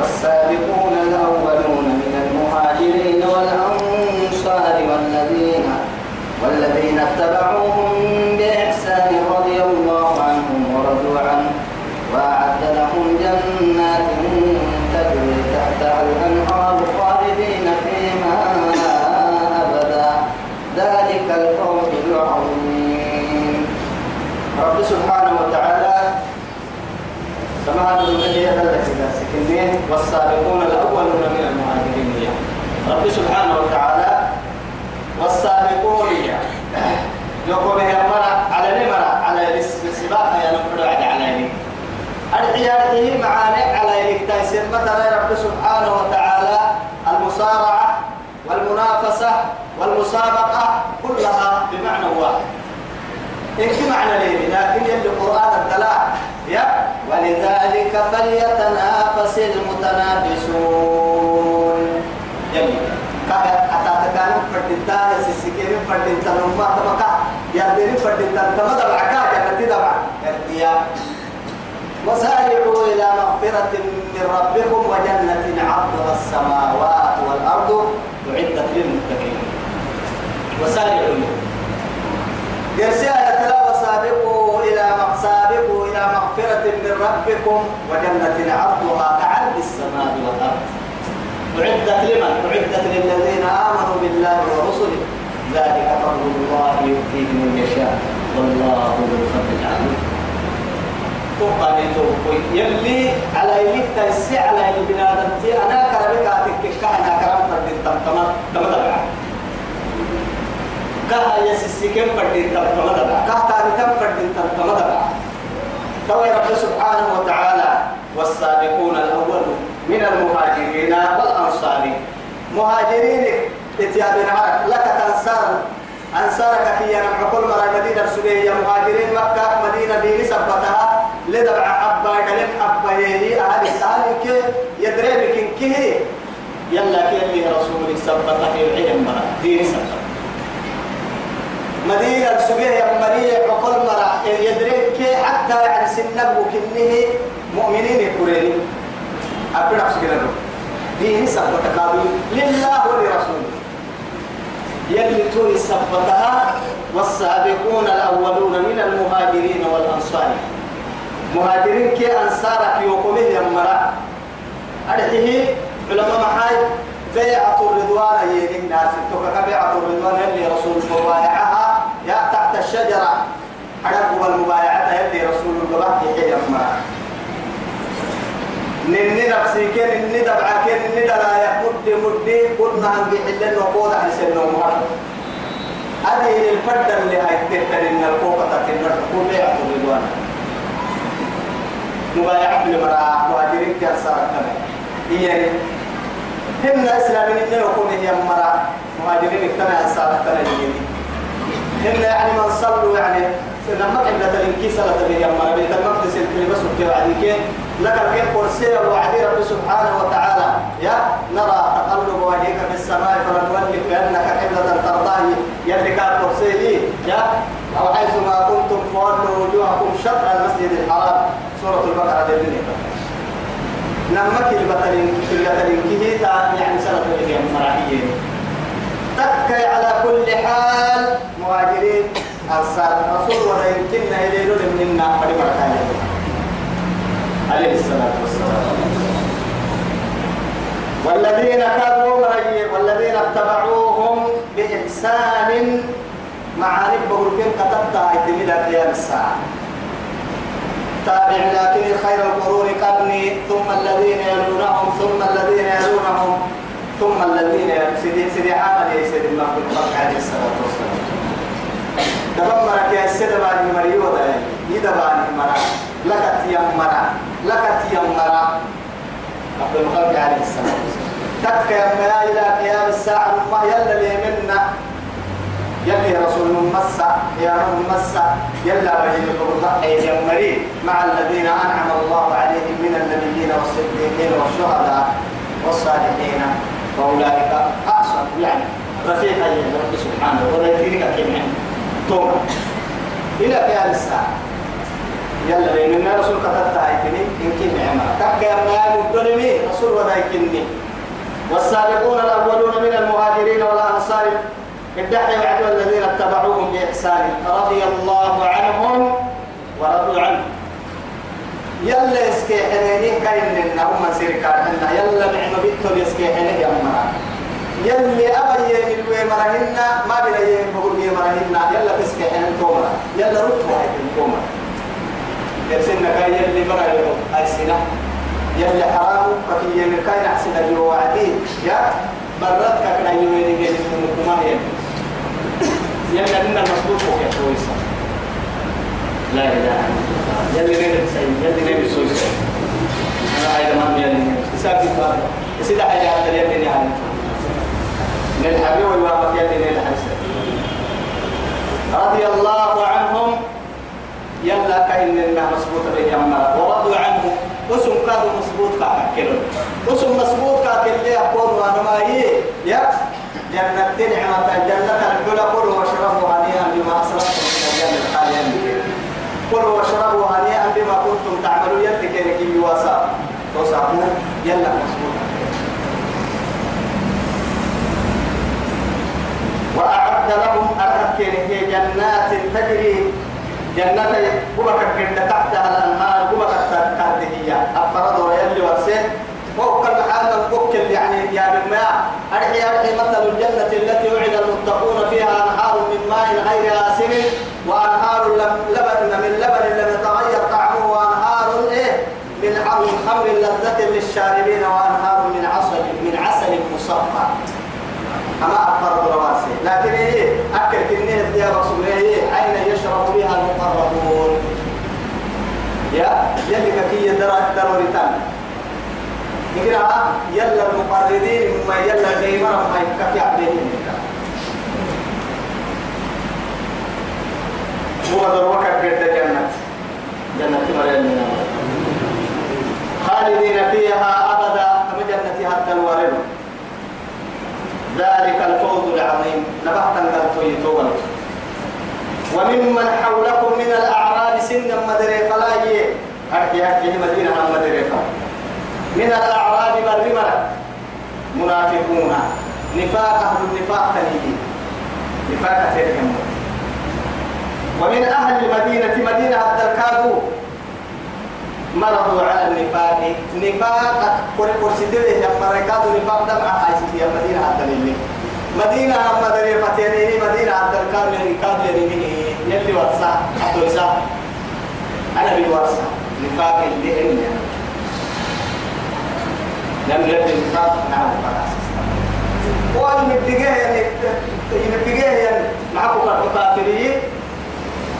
والسابقون الأولون من المهاجرين والأنصار والذين والذين اتبعوهم بإحسان رضي الله عنهم ورضوا عنه وأعد لهم جنات تجري تحتها الأنهار خالدين فيها أبدا ذلك الفوز العظيم رب سبحانه وتعالى كما الذي سكنين والسابقون الأولون من المهاجرين رب سبحانه وتعالى والسابقون يقول هي مرة على مرة على السباق يا نقول على على العيادة معاني على التيسير مثلا رب سبحانه وتعالى المصارعة والمنافسة والمسابقة كلها بمعنى واحد. إن معنى ليه لكن القرآن الدلاء يا ولذلك فليتنافس المتنافسون يلي كايا أتاتكان فردتا يسسكين فردتا نما تمكا يردين فردتا تمدى العكا جنتي دبع يرديا وسارعوا إلى مغفرة من ربكم وجنة عرضها السماوات والأرض أعدت للمتقين وسارعوا يرسل تلا وسابقوا إلى سابقوا إلى مغفرة من ربكم وجنة عرضها كعرض السماء والأرض. أعدت لمن؟ أعدت للذين آمنوا بالله ورسله. ذلك فضل الله يؤتيه من يشاء. والله ذو الفضل العظيم. توقي يلي على يليك تيسي على البلاد أنا كرمك أتكك أنا كرم فرد تمتما تمتبع كها يسسكين فرد تمتما كها تاني تم فرد تمتما توي رب سبحانه وتعالى والسابقون الأول من المهاجرين والأنصار. مهاجرين اتيابنا لك تنصار. أنصارك كي ينمع كل مرة مدينة سبيه مهاجرين مكة مدينة ديني سبتها لدبع أبا كلم أبا يهي أهل السالك يدري بكين كه يلا كي رسول سبتها العلم مرة. ديني سبتها مدينة سبيه يا مريع وكل مرة يدري حتى يعني سنك وكنه مؤمنين يكورين. أبدا أفسكنا ديني سبتها لله ولرسوله. يلي توني سبتها والسابقون الأولون من المهاجرين والأنصار. مهاجرين كي أنصارك يوكمه يمرا أرحيه علماء محاي. بيعة الرضوان يلي الناس. توكا بيعة الرضوان يلي رسول مبايعها يا تحت الشجرة. حرقوا المبايعة يلي رسول القبح يحيي يمرا نني نفسي كين نني دبعا كين نني دلا مد مد. قلنا عن بيحلن وقود عن سنة ومهر هذه الفرد اللي هاي تهتر إن القوة تتنر كل يعطوا الرضوان مبايعة لمرأة مهاجرين كان صارت كمان هي هم إسلامين إنه يكون هي مرأة. مهاجرين اكتنا صارت كمان هم يعني من صلوا يعني لما كنا تلنكي صلاة بيا مرة بيت المقدس الكلمة سبتي وعديك لك الكيف قرسي وعدي رب سبحانه وتعالى. يا نرى تقلب وجهك في السماء فلنولك بأنك قبلة ترضاه. يلي كان قرسي يا أو حيث ما كنتم فولوا وجوهكم شطر المسجد الحرام. سورة البقرة دي نما كلمة لنكيه يعني سنة بيا مرة تكي على كل حال. مهاجرين أنصار رسول ولا يمكن إليه منا. فلما عليه الصلاة والسلام. والذين كانوا والذين اتبعوهم بإحسان معارفه الكن كتبتها إلى قيام الساعة. تابع لكن خير القرون قرني. ثم الذين يلونهم ثم الذين يلونهم. ثم الذين سيدي سيدي عمل يا سيدي الله عليه الصلاة والسلام. دبر يا سيدي باني مريو ده يدباني مرا. لك يا مرا. لك يا مرا. عبد الخلق عليه السلام تك يا ما إلى قيام الساعة. ما يلا لي منا. يلي رسول مسا. يا رب مسا. يلا بهي الله يا مري مع الذين أنعم الله عليهم من النبيين والصديقين والشهداء والصالحين. فأولئك أحسن يعني رفيقا رب سبحانه وذكرك كمان توما إلى قيام الساعة. يلا لأن رسول كتبت هايتني إن كي معنا تكا ما مدلمي رسول ودايكني والسابقون الأولون من المهاجرين والأنصار. الدحي وعد الذين اتبعوهم بإحسان. رضي الله عنهم ورضوا عنه. يلا يسكي حنينين كاين لنا هم سير كارحنا. يلا نعم بيتو يسكي حنين يا يلي أبا يمين ويمرهن ما بلا يمين بقول يمرهن يلا بسكي حنين تومرا يلا رفوا حنين تومرا يرسلنا كاين يلي مرا يوم أرسنا يلي حرام ففي يمين كاين أحسن اليوم وعدين يا برد كاين يمين يجي من كمان يلا لنا المسبوق يا كويسة. لا إله إلا الله. يلي نبي سيد يلي نبي سويس أنا هاي ما يلي ساكت بقى سيدا حاجة هذا يلي نعم للحبيب والوافق يلي نلحس رضي الله عنهم. يلا كاين لنا مسبوط به يما ورضوا عنه. وسم كادوا مسبوط كاكلون وسم مسبوط كأكل لي أقول وأنا ما هي. يا. جنة نعمة. جنة الكل كلوا واشربوا هنيئا بما أسرفتم من الجنة الحالية كلوا واشربوا هنيئا بما كنتم تعملون يلي كيرك توسعوا يلا. مسبوط وأعد لهم أركن جنات تجري جنة كما كنت تحتها الأنهار كما كنت هي. أفراد ويلي ورسه فوق المحال الكوكل يعني يا بالماء. أرحي أرحي مثل الجنة التي وعد المتقون فيها أنهار من ماء غير آسن وأنهار لبن من لبن لم يتغير طعمه وأنهار إيه من خمر لذة للشاربين وأنهار من عسل من عسل مصفى. أما أفرد رواسي لكن إيه؟ أكل كنيه يا رسول إيه؟ أين يشرب بها المقربون. يا؟ يلي كي درا ضرورتان نقرأ يلا المقربين ما يلا دايما ما يكفي عليهم هو دروك قد جنة جنة مريم خالدين فيها أبدا كما جنة حتى الورد. ذلك الفوز العظيم. نبحت الكويتون وممن حولكم من الأعراب سنا مدري فلاي أحكي أحكي مدينة مدري من الأعراب بالرمرة منافقون. نفاق أهل النفاق تنيجي نفاق تنيجي ومن أهل المدينة مدينة عبد الكادو مرضوا على النفاق. نفاق كل كرسيته يا مركاد نفاق دمع حاجتي يا مدينة عبد الله مدينة مدري فتيني مدينة عبد الكادو كاد يلي يلي ورسا الرزاق. أنا بالورسا نفاق اللي إني. لم يبدأ النفاق نعم خلاص وأن نبتجاه يعني نبتجاه يعني معكم الكافرين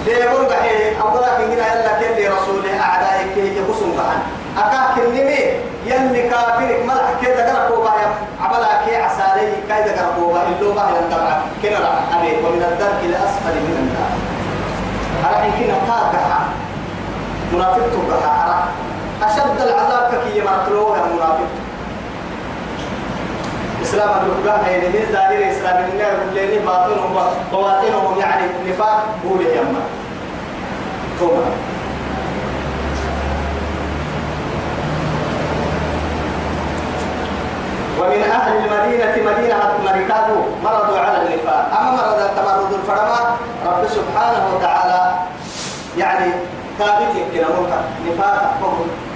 ديبون بحي أولا كنا يلا كل رسول أعدائك يبصم بحن أكاك النمي يلي كافرك ملح كيدا قرقوا بها عبلا كي عسالي كيدا قرقوا بها إلو بها ينتبع كنا رح أبي ومن الدرك لأسفل من النار. أرحين كنا قاقها منافق تبقى أشد العذاب كي يمرتلوه يا منافق. إسلام الدكان هي من ظاهر إسلام النار كلني باطنهم بواطنهم يعني نفاق بوله يما توما ومن أهل المدينة مدينة مركاته مرضوا على النفاق. أما مرض التمرد الفرما رب سبحانه وتعالى يعني ثابت يمكن منكر نفاق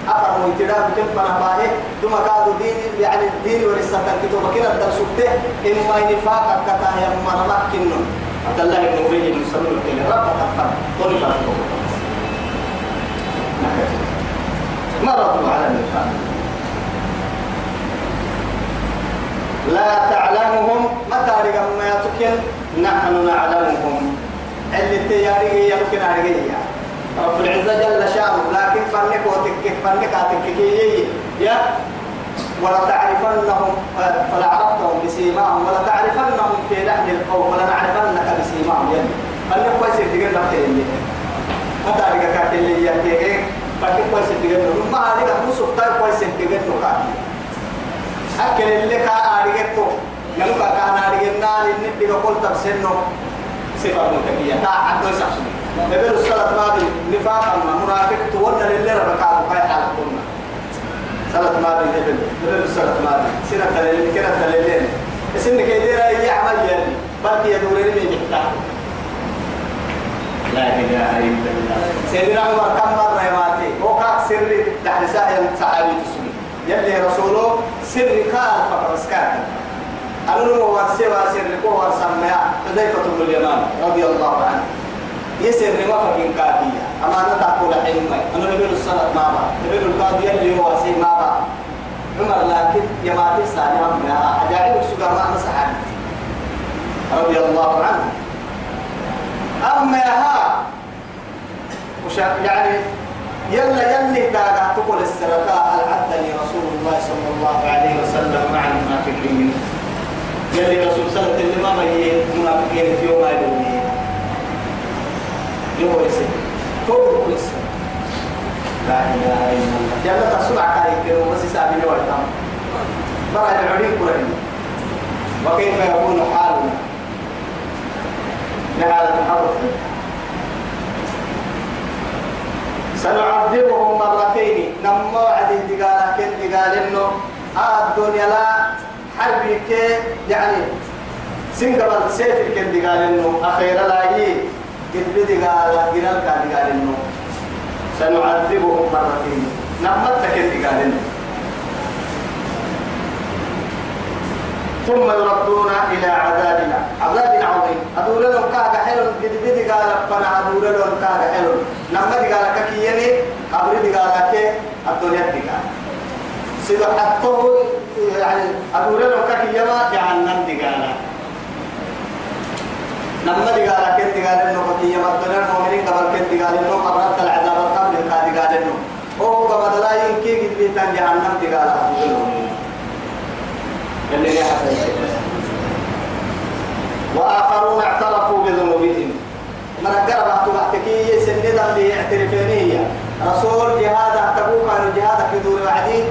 أفر ويتداب كم فنباه ثم كادوا دين يعني الدين ورسالة الكتب كنا درسوته إما نفاق كتا يما نمكن عبد الله بن أبي بن سلول كل رب تفر قل فرقه مرضوا على النفاق؟ لا تعلمهم. متى رقم ما يتكن؟ نحن نعلمهم. اللي تياري يمكن عليه رب العزة جل شأنه. لكن فنك وتكك فنك أتكك. يا. ولا تعرفنهم فلا عرفتهم بسيماهم ولا تعرفنهم في لحن القوم ولا نعرفنك بسيماهم. يعني فنك كويس تقول لك اللي ما تعرف كاك اللي يحكي فنك كويس تقول ما هذه مو سكتة كويس تقول لك أكل اللي كان أريكتو نلقى كان أريكنا لنبي نقول تبسنه. صفة متكية. تا عدو يسحسني نبيل الصلاة باب نفاق أما منافق تولى للي ربكاه هاي حالة كنا سنة ماضي هبل هبل سنة ماضي سنة تلين كنا تلين سنة كيدير أي عمل يلي. بل يدورين من يحتاج لا إله إلا الله. سيدنا عمر كم مرة يماتي وكاك سر دحل ساعة صحابي تسمي. يلي رسوله سر قال فقط اسكات أنا نمو ورسي وسر كو ورسمها حذيفة بن اليمان رضي الله عنه. يسر ما فكين كافية أما أنا تقول حلمي أنا نبيل الصلاة ما با نبيل القاضي اللي هو سي ما با عمر لكن يماتي سالي أمنا أجاعب السجار ما مسحان رضي الله عنه. أما ها. يعني؟ يلا يلي داقا تقول السرقاء هل عدني رسول الله صلى الله عليه وسلم مع المنافقين؟ يلي رسول صلى الله عليه وسلم ما منافقين في يوم هذا يسير توب يسير لا إله إلا الله. يلا تسمع كاي كده بس سابي لي وقتام برا العليم كلهم وكيف يكون حالنا؟ لهذا الحرف سنعذبهم مرتين. نما وعد انتقالا كن تقال انه آه الدنيا لا حربي كي يعني سنقبل سيف كن تقال انه أخيرا لا يي قد بدي قال تقال انه سنعذبهم مرتين نما تكن تقال انه ثم يردون إلى عذابنا عذاب عظيم أدور لهم كاغا حلو قد بدي قال فانا أدور لهم كاغا حلو نما دي قال ككيني قبر دي قال كي الدنيا دي قال سيدو حطه يعني أدور لهم ككيما جهنم دي قال دي قال دي قال اللي لي وآخرون اعترفوا بذنوبهم من قرب أتبعتكي سندا باعترافينية رسول جهاد تبوك عن جهاد في دور وعدي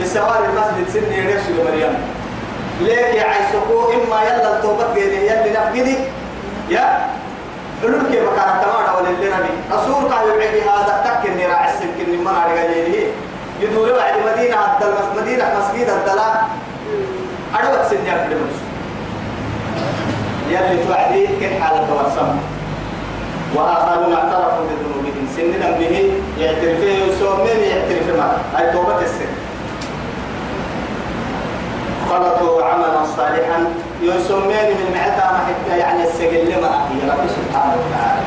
بسوار المسجد سن يرسل مريم ليك يا عيسكو إما يلا التوبة بيني يلي نفقدي يا علوك مكان تمام ولا اللي نبي رسول قال يبعد هذا تك إني راعي السلك إني ما نعرف يدور وعد مدينة الدل مدينة مسجد الدلاء أدوات سنجاب لمس يلي توعدي كن حالة ورسم وآخرون اعترفوا بذنوبهم. سننا به يعترف يسومين يعترف ما؟ أي توبة السن خلطوا عملا صالحا. يسومين من معتا ما يعني السجل لما هي رب سبحانه وتعالى.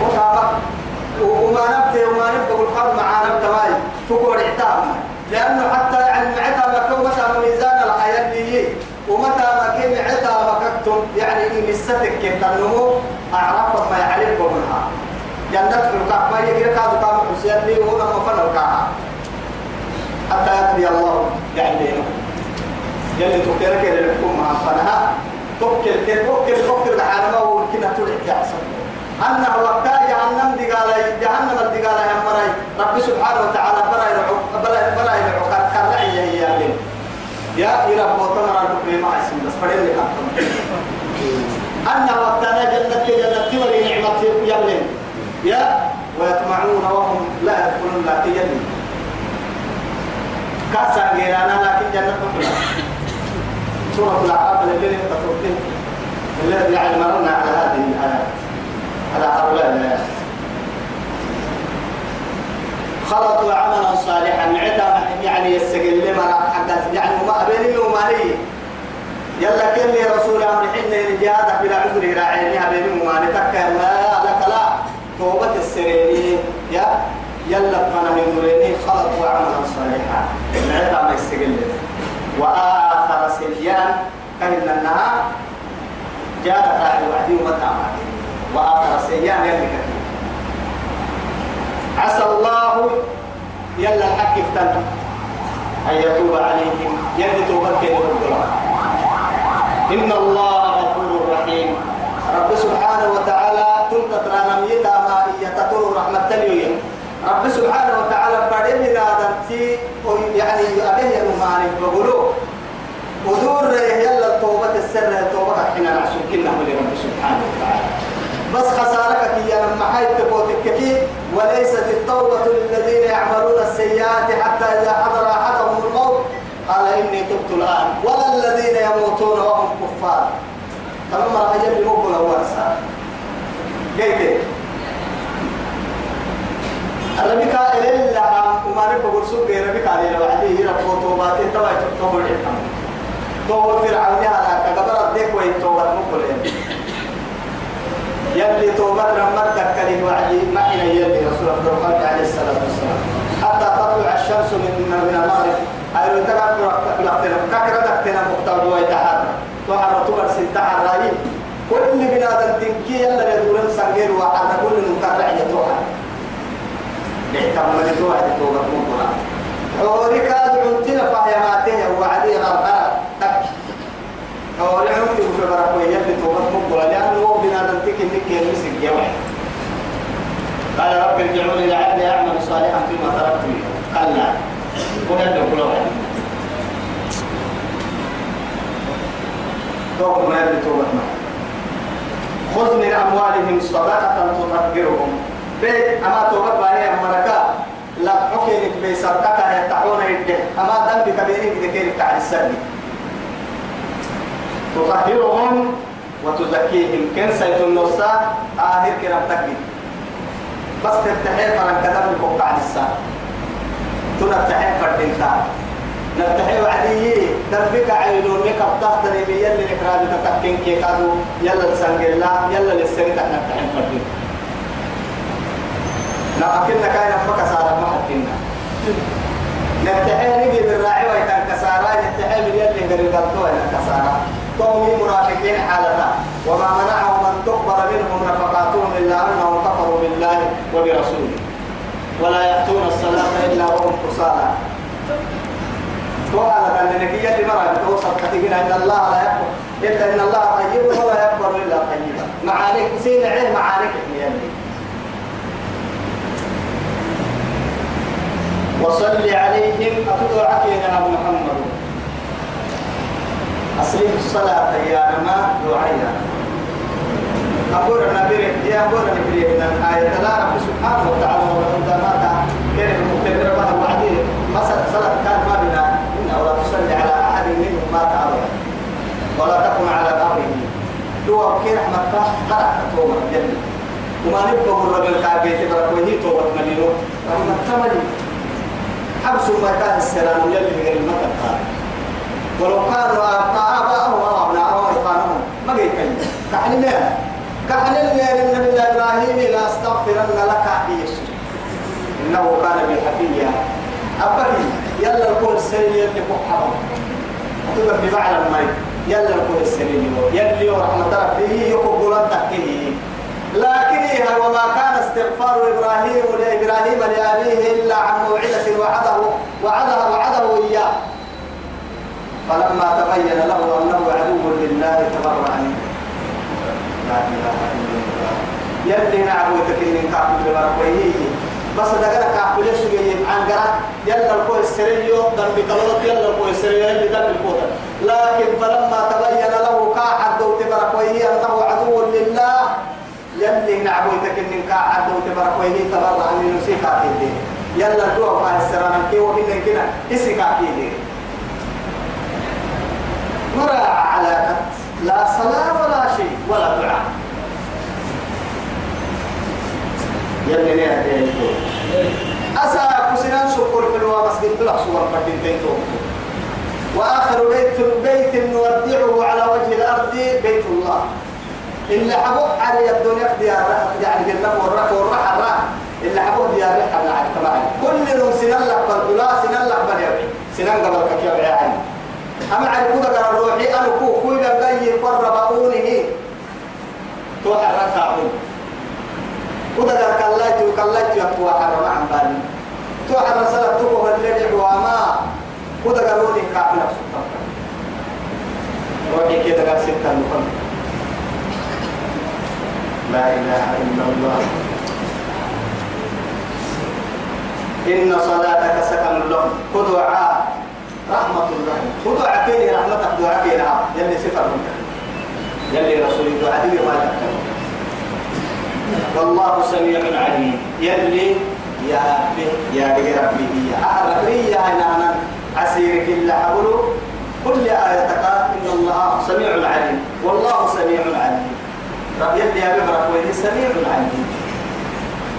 وقامت وما نبت وما نبت القرب مع نبت ماي تقول اعتامنا لأنه حتى يعني معتا ما كون متى ميزان الحياة دي. ومتى ما كان معتا ما كتم يعني إن الستك كنت النمو أعرف ما يعلم بمنها جنة الكعب ما يجري كادو كام حسين لي وهو لما فن الكعب حتى يقضي الله يعني يلي تكرك إلى الحكومة فنها توكل كل توكل توكل على ما هو كنا تلك يحصل أنه وقتا جهنم دي قال جهنم قال يا مرأي. رب سبحانه وتعالى بلا يرعو بلا بلا يرعو كرعي هي يا يا إلى بوتنا رب ما اسم بس فريد لك أن وقتنا جنة جنة تولي نعمة يبلن يا ويطمعون وهم لا يدخلون لا تجنن كاسا غيرانا لكن جنة سورة الأعراف الذين تتركين الذي يعني مرنا على هذه الآيات على هؤلاء الآيات خلطوا عملا صالحا عدا يعني يستقل لما حدث. يعني ما بيني ومالي يلا كل رسول أمر حين جهادك بلا عذر راعيني بيني ومالي تكا لا لك لا. توبة السريرين يا يلا فانا يدريني خلطوا عملا صالحا عدا ما يستقل وآخر سليان كهن النهار جاءت راعي وعدي ومتى وآخر سليان يلي كثير عسى الله يلا الحق افتنى أن يتوب عليهم. يلي توبك يقول إن الله غفور رحيم. رب سبحانه وتعالى تلك ترانميتا ما يتطر رحمة اليوم رب سبحانه وتعالى من هذا يعني أبيه المعاني بقولوا بس خسارتك يا لما حيت تكوتككي وليست التوبة للذين يعملون السيئات حتى إذا حضر أحدهم الموت. قال إني تبت الآن. ولا الذين يموتون وهم كفار. تمام أجل مقبل هو جيت. ربك إلا وما ربك برسوك ربك علينا وعديه ربك توباتي تبعي تبعي تبعي تبعي فرعون يا لك قبرت ديك وين توبات مقبل يلي توبة رمت تكلم وعدي ما إلى يلي رسول الله عليه الصلاة والسلام. حتى تطلع الشمس من من المغرب. أيوة تبع لقتنا كاكرة لقتنا مختار ويتحرك وحرة تبر سنتها الرأي كل بنادم تنكي يلا يدورن سنجير وحرة كل مكرع يتوحى احتمل توعد توبة مقبرة حورك أدعنتنا فهي ماته وعدي غرقرة تك حوري عمتي في بركوية يلي توبة مقبرة لأنه هو بنادم تكي قال رب ارجعوني لعلي أعمل صالحا فيما تركت قال لا وهذا كل واحد. توبة ما يبدي توبة ما خذ من أموالهم صدقة تطهرهم. بيت أما توبة باهي أمريكا لا حكينك بيسرقك يتحون يده أما ذنبك بينك ذكيرك على السرد تطهرهم وتزكيهم. كن سيد النصا آخر كنا بتكبير. بس تفتحي فرن كدام لكم بعد الساعة. تنفتحي فردين تاع نفتحي وعدي دربك عينون ميك اب لي بي يلي نكرا بتتكين كي كادو. يلا تسنجل لا يلا للسنة نفتحي فردين لا أكيد كاين أمك سارة ما حكينا نفتحي نجي بالراعي ويتان كسارة نفتحي من يلي قريب الدوى كسارة قومي منافقين حالتا. وما منعهم أن تقبل منهم نفقاتهم إلا أنهم كفروا بالله وبرسوله. ولا يأتون الصلاة إلا وهم كسالى. وقال كان النبي اللي مرة بتوصل كتبنا إن الله لا يقبل إلا إن الله طيب ولا يقبل إلا طيبا. معانيك سين عين معانيك يلي وصل عليهم أتدعى يا محمد. أصلي الصلاة يا نما دعيا أقول النبي يا أقول النبي من الآية لا رب سبحانه وتعالى وعندما كان المختبر ما وعدي مثلا صلاة كان ما بنا. إن ولا تصلي على أحد منهم مات أبدا ولا تقم على قبره دو كي رحمة قرأ توبة الجنة وما نبقى الرب الكعبة تبرك وهي توبة مليون رحمة تملي. حبس ما كان السلام يلي غير المكان. ولو كانوا آباءهم أو أبناءهم إخوانهم ما قيتين كحلنا كحلنا إن من إبراهيم لا أستغفرن لك يسوع إنه كان بي حفيا أبكي يلا الكون السنين يلي كحرم تقدر بمعنى المي يلا الكون السنين يلي ورحمة ربه يقبل تكيه لكن وما كان استغفار إبراهيم لإبراهيم لأبيه إلا عن موعدة وعده وعده وعده فلما تبين له أنه عدو لله تبرع منه لا إله إلا الله. يلي نعبو تكين كعب ببرقويه بس دقنا كعب جاي عن قرا يلا الكو السريو دم بكلوت يلا الكو السريو يلي دم الكوتا لكن فلما تبين له كعب دو تبرقويه أنه عدو لله يلي نعبو تكين كعب دو تبرقويه تبرع منه سيكا يلا الدوا ما السرانة كي وكنا كنا إسكا مرا على لا صلاة ولا شيء ولا دعاء. يلي نيا أسا كسنان شكر الوا مسجد بلا صور فردين بيتو وآخر بيت بيت نودعه على وجه الأرض بيت الله. اللي حبوك على الدنيا ديار يعني جنة والرك والرح الرح اللي حبوك ديار حبنا على كل يوم سنان لك بالدلا سنان لك باليوم سنان قبل كيف يعني أما عرفوا ذكر الروحي أنا كو كوي جاي قربوني توحى ركعون وذكر كلايت وكلايت يقوى حرم عن بالي. توحى رسالة تقوى اللي وما وذكروني كافل سلطان روحي كده قال ستة نقل لا إله إلا الله. إن صلاتك سكن لهم. خذوا رحمة الله. خذوا عكيني رحمتك دعاء يلي سفر منك. يلي رسول دعاء ما تكتب والله سميع عليم. يلي يا ربي يا ربي يا أعرف يا أنا عسيرك إلا حبلو. كل آية إن الله سميع عليم. والله سميع عليم. يلي يا ببرك وين سميع عليم.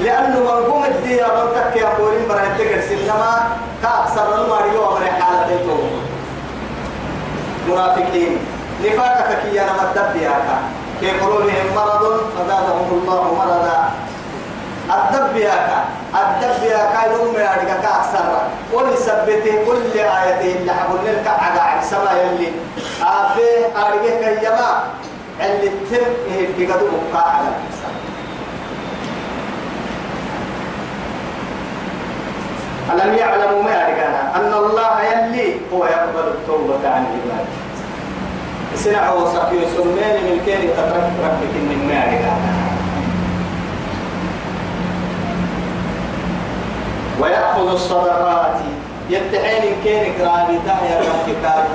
لأنه من قوم الدنيا من تك يقولين برا يتقر سنما كأكثر الماريو حالة ديتو منافقين. نفاقك كي أنا مدب ياكا في قلوبهم مرض فزادهم الله مرضا. الدب ياكا الدب ياكا يوم يارجع كأكثر ولسبته كل آية اللي حبل لك على سما يلي. آفه أرجع كيما اللي تم في قدوم على ألم يعلموا ما يعرفنا أن الله يلي هو يقبل التوبة عن عباده سنع وسقي سمين من كين تترك ربك من ما ويأخذ الصدقات. يتحين كين كرامي يا ربك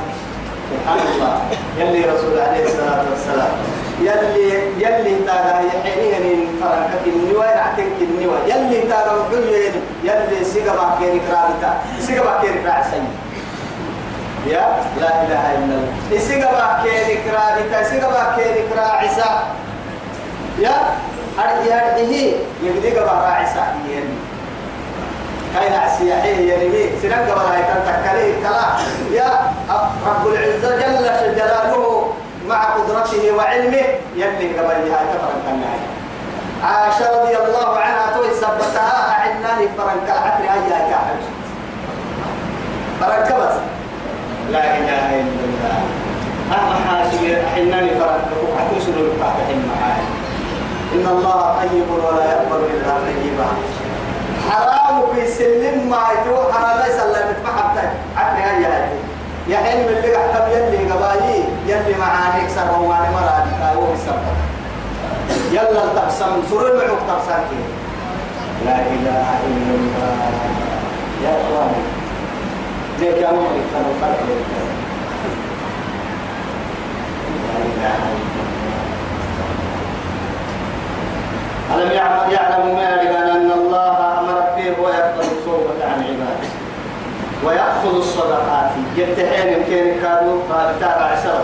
سبحان الله. يلي رسول عليه الصلاة والسلام. يلي يلي تاغا يحيني فرنك النوى يعتنك النوى يلي تاغا وحيين يلي سيغا كيري كرامتا سيغا كيري كراسي يا لا إله إلا الله. سيغا كيري كرامتا سيغا كيري كراعسا. يا أرجي أرجيه يبدي قبا راعسا. يلي كاين عسياحيه يرمي. سنان قبل هاي تكاليه كلا. يا رب العزة جل جلاله. مع قدرته وعلمه يلي قبل هاي كفر الكناية عائشة رضي الله عنها توي سبتها أعناني فرنك العكر هاي هاي كاحل فرنك بس. لا إله إلا الله. أما حاشي أحناني فرنك حتى سنو لك إن الله طيب ولا يقبل إلا طيبا. حرام في سلم ما يتو حرام ليس الله متمحبتك عقلي هاي هاي يا حلم اللي قحتم يلي قبالي يلي معانيك سرواني مرادك هو السبب يلا تقسم سر المعوك تقسم لا إله إلا الله يا إخواني ليك يا مغرب فنو فرق لا إله إلا الله ألم يعلم ما يعلم أن الله أمر به ويقبل التوبة عن عباده ويأخذ الصدقات. يتحين كين كادوا قال تعالى عسر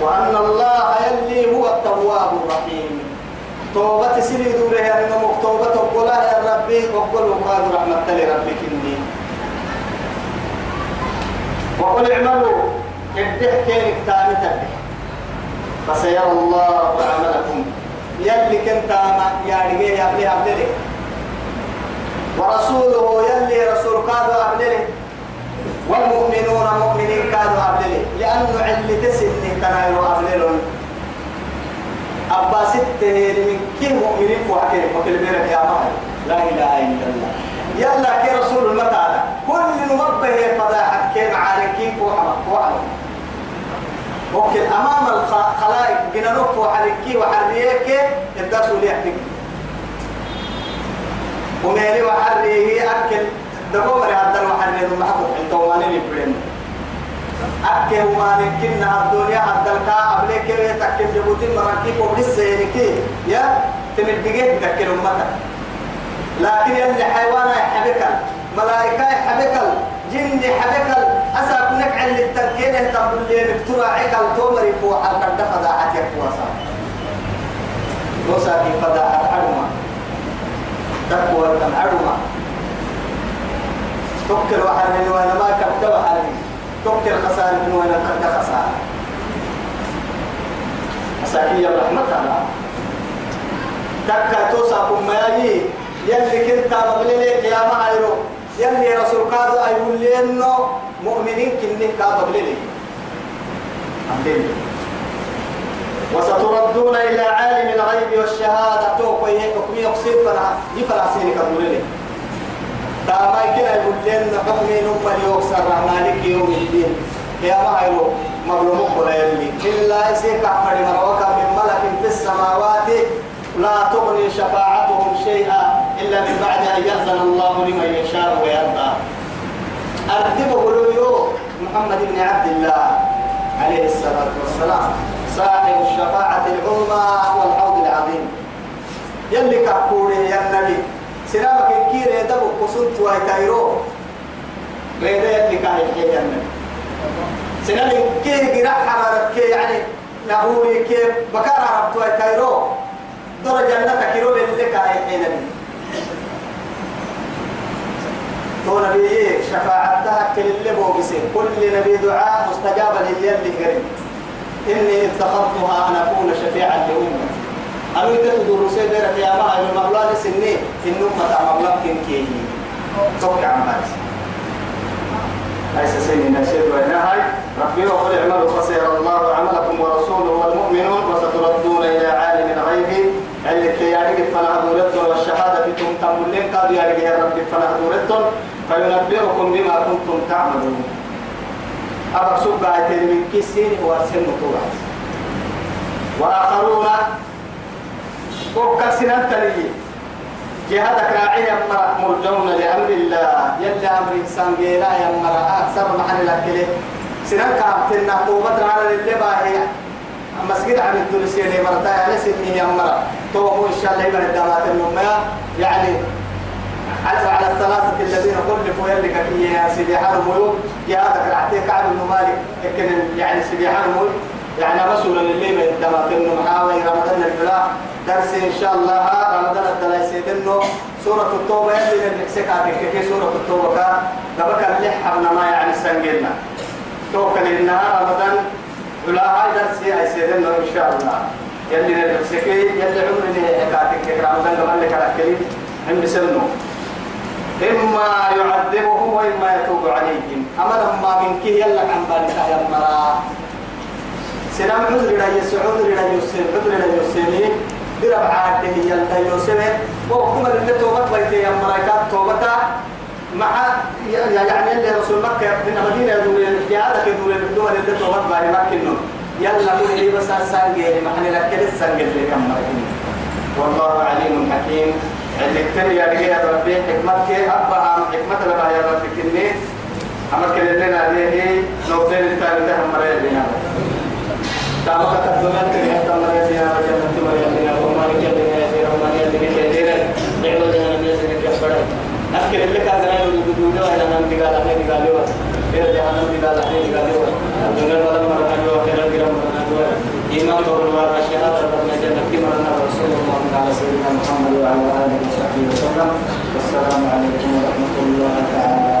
وأن الله يلي هو التواب الرحيم. توبة سيدي دورة يا نمو توبة تقول يا ربي وقل وقال رحمة لربك إني. وقل اعملوا. ادح كين كتابتك فسيرى الله عملكم. يلي كنت يا رجال يا ابني ورسوله يلي رسول قادوا ابني والمؤمنون مؤمنين كانوا ابني لأنه علي تسني كانوا ابني أبا ستة من كي مؤمنين فوحكين وكل بيرك يا مهر لا إله إلا الله. يلا كي رسول المتعالى كل نمبه فضاحة. كي معارك كي فوحما وكل أمام الخلائق. جنانوك وحركي وحريك الدرس ليحتك ومالي وحرية أكل. دقوم هذا وحريه المحبوب انت وماني نبرين. أكل وماني كنا الدنيا هذا الكا قبلك يتكل جبوتين مراكيب وبلسه يعني يا تمدقيه تكل أمتك. لكن يلي حيوان يحبك ملائكة يحبك جن يحبك أسا كنك عن التنكين تقول لي نكتر عيك التومر فوق الكرد فضاحة يكواسا وسا في فضاحة حرمة تقوى كم حرمة تكر وحر من وأنا ما كبت وحر تكر خسارة من وأنا كبت خسارة. أساكي الرحمة الله. تكا توسا كمياي يلي كنت مغللي يا معيرو يلي رسول قادو أيقول لي إنه مؤمنين كنه قادو بللي وستردون إلى عالم الغيب والشهادة. توقع يحكم يقصير فلا يفلا سينك بللي تاما كنا يقول إنه حكمي نمى ليوكسر مالك يوم الدين يا معيرو مظلومك ولا يلي إلا يسيك أحمد مروكا من ملك في السماوات لا تغني شفاعتهم شيئا إلا من بعد أن يأذن الله لمن يشاء ويرضى أرتبه له محمد بن عبد الله عليه الصلاة والسلام صاحب الشفاعة العظمى والحوض العظيم يلي كحكوري يا النبي سلامك الكير يدبو قصنت ويتايرو غير يلي كاي يا النبي سنن كي قرا حرارة كي يعني نهوري كي بكار عربتوا كايرو درجة جنة كيرو اللي كاي حين تو نبي شفاعتها كل اللي بو كل نبي دعاء مستجابا للي قريب. إني اتخذتها أن أكون شفيعا لأمتي أنا تدور سيدنا يا ما أنا مغلا سني إن أمة مغلا كي توقع بارس ليس سني نشيد وإنها ربي وقل اعملوا فسيرى الله عملكم ورسوله والمؤمنون وستردون إلى عالم الغيب. اللي تيارك فنهدورتون والشهادة تم تمولين قد يارك يا رب فنهدورتون فينبئكم بما كنتم تعملون. أبا سبعة من كسين وسن طوعة وآخرون وكسنا تلي جهادك راعي يمرا مرجون لأمر الله. يلي أمر إنسان جيلا يمرا أكثر محل لك سنان كابتنا قوة على اللي باهي. مسجد عن الدنيا اللي مرتا يعني سنين تو إن شاء الله يبقى الدمات النمية يعني حتى على الثلاثة الذين خلفوا يلي كفيه يا سيدي حرموا جهادك العتيق كعب بن مالك. لكن يعني سيدي حرموا يعني رسول اللي من دمات النمحاوي رمضان الفلاح. درس إن شاء الله. رمضان الدلاء سيدنه سورة التوبة. يلي نحسك في سورة التوبة؟ قبك اللي حبنا ما يعني سنجلنا توكل إنها رمضان. ولا هاي درس هاي سيدنه إن شاء الله. يلي نحسك يلي عمري حكاتك رمضان؟ قبل لك على الكريم عند سنة. إما يعذبهم وإما يتوب عليهم. أما لما من كي يلا عن بالك يا مرا. سلام عذر إلى يسعود إلى يوسف عذر إلى يوسف. درب عاده يلا يوسف وحكم اللي توبت بيت يا مرا توبتا مع يعني اللي رسول مكة من مدينة يدور الجهاد يدور الدول اللي توبت باي مكة يلا قول لي بس السانجيل محل لك كل السانجيل اللي كم والله عليم حكيم. اللي كتير يا رجال ربي حكمتك أبها حكمة لما يا ربي كني. أما كلنا هذه نوبل الثالثة هم مريض بنا تابع كتبنا كنا تمريض بنا بدل أذكر اللي كان زمان يقول له أنا من دجال أنا دجال يوم إلى جهنم دجال أنا دجال يوم الدنيا ولا مرنا يوم كلا كلا مرنا يوم إيمان بالله أشهد أن لا إله في الله رسول الله على سيدنا محمد وعلى آله وصحبه وسلم۔ والسلام عليكم ورحمة الله تعالى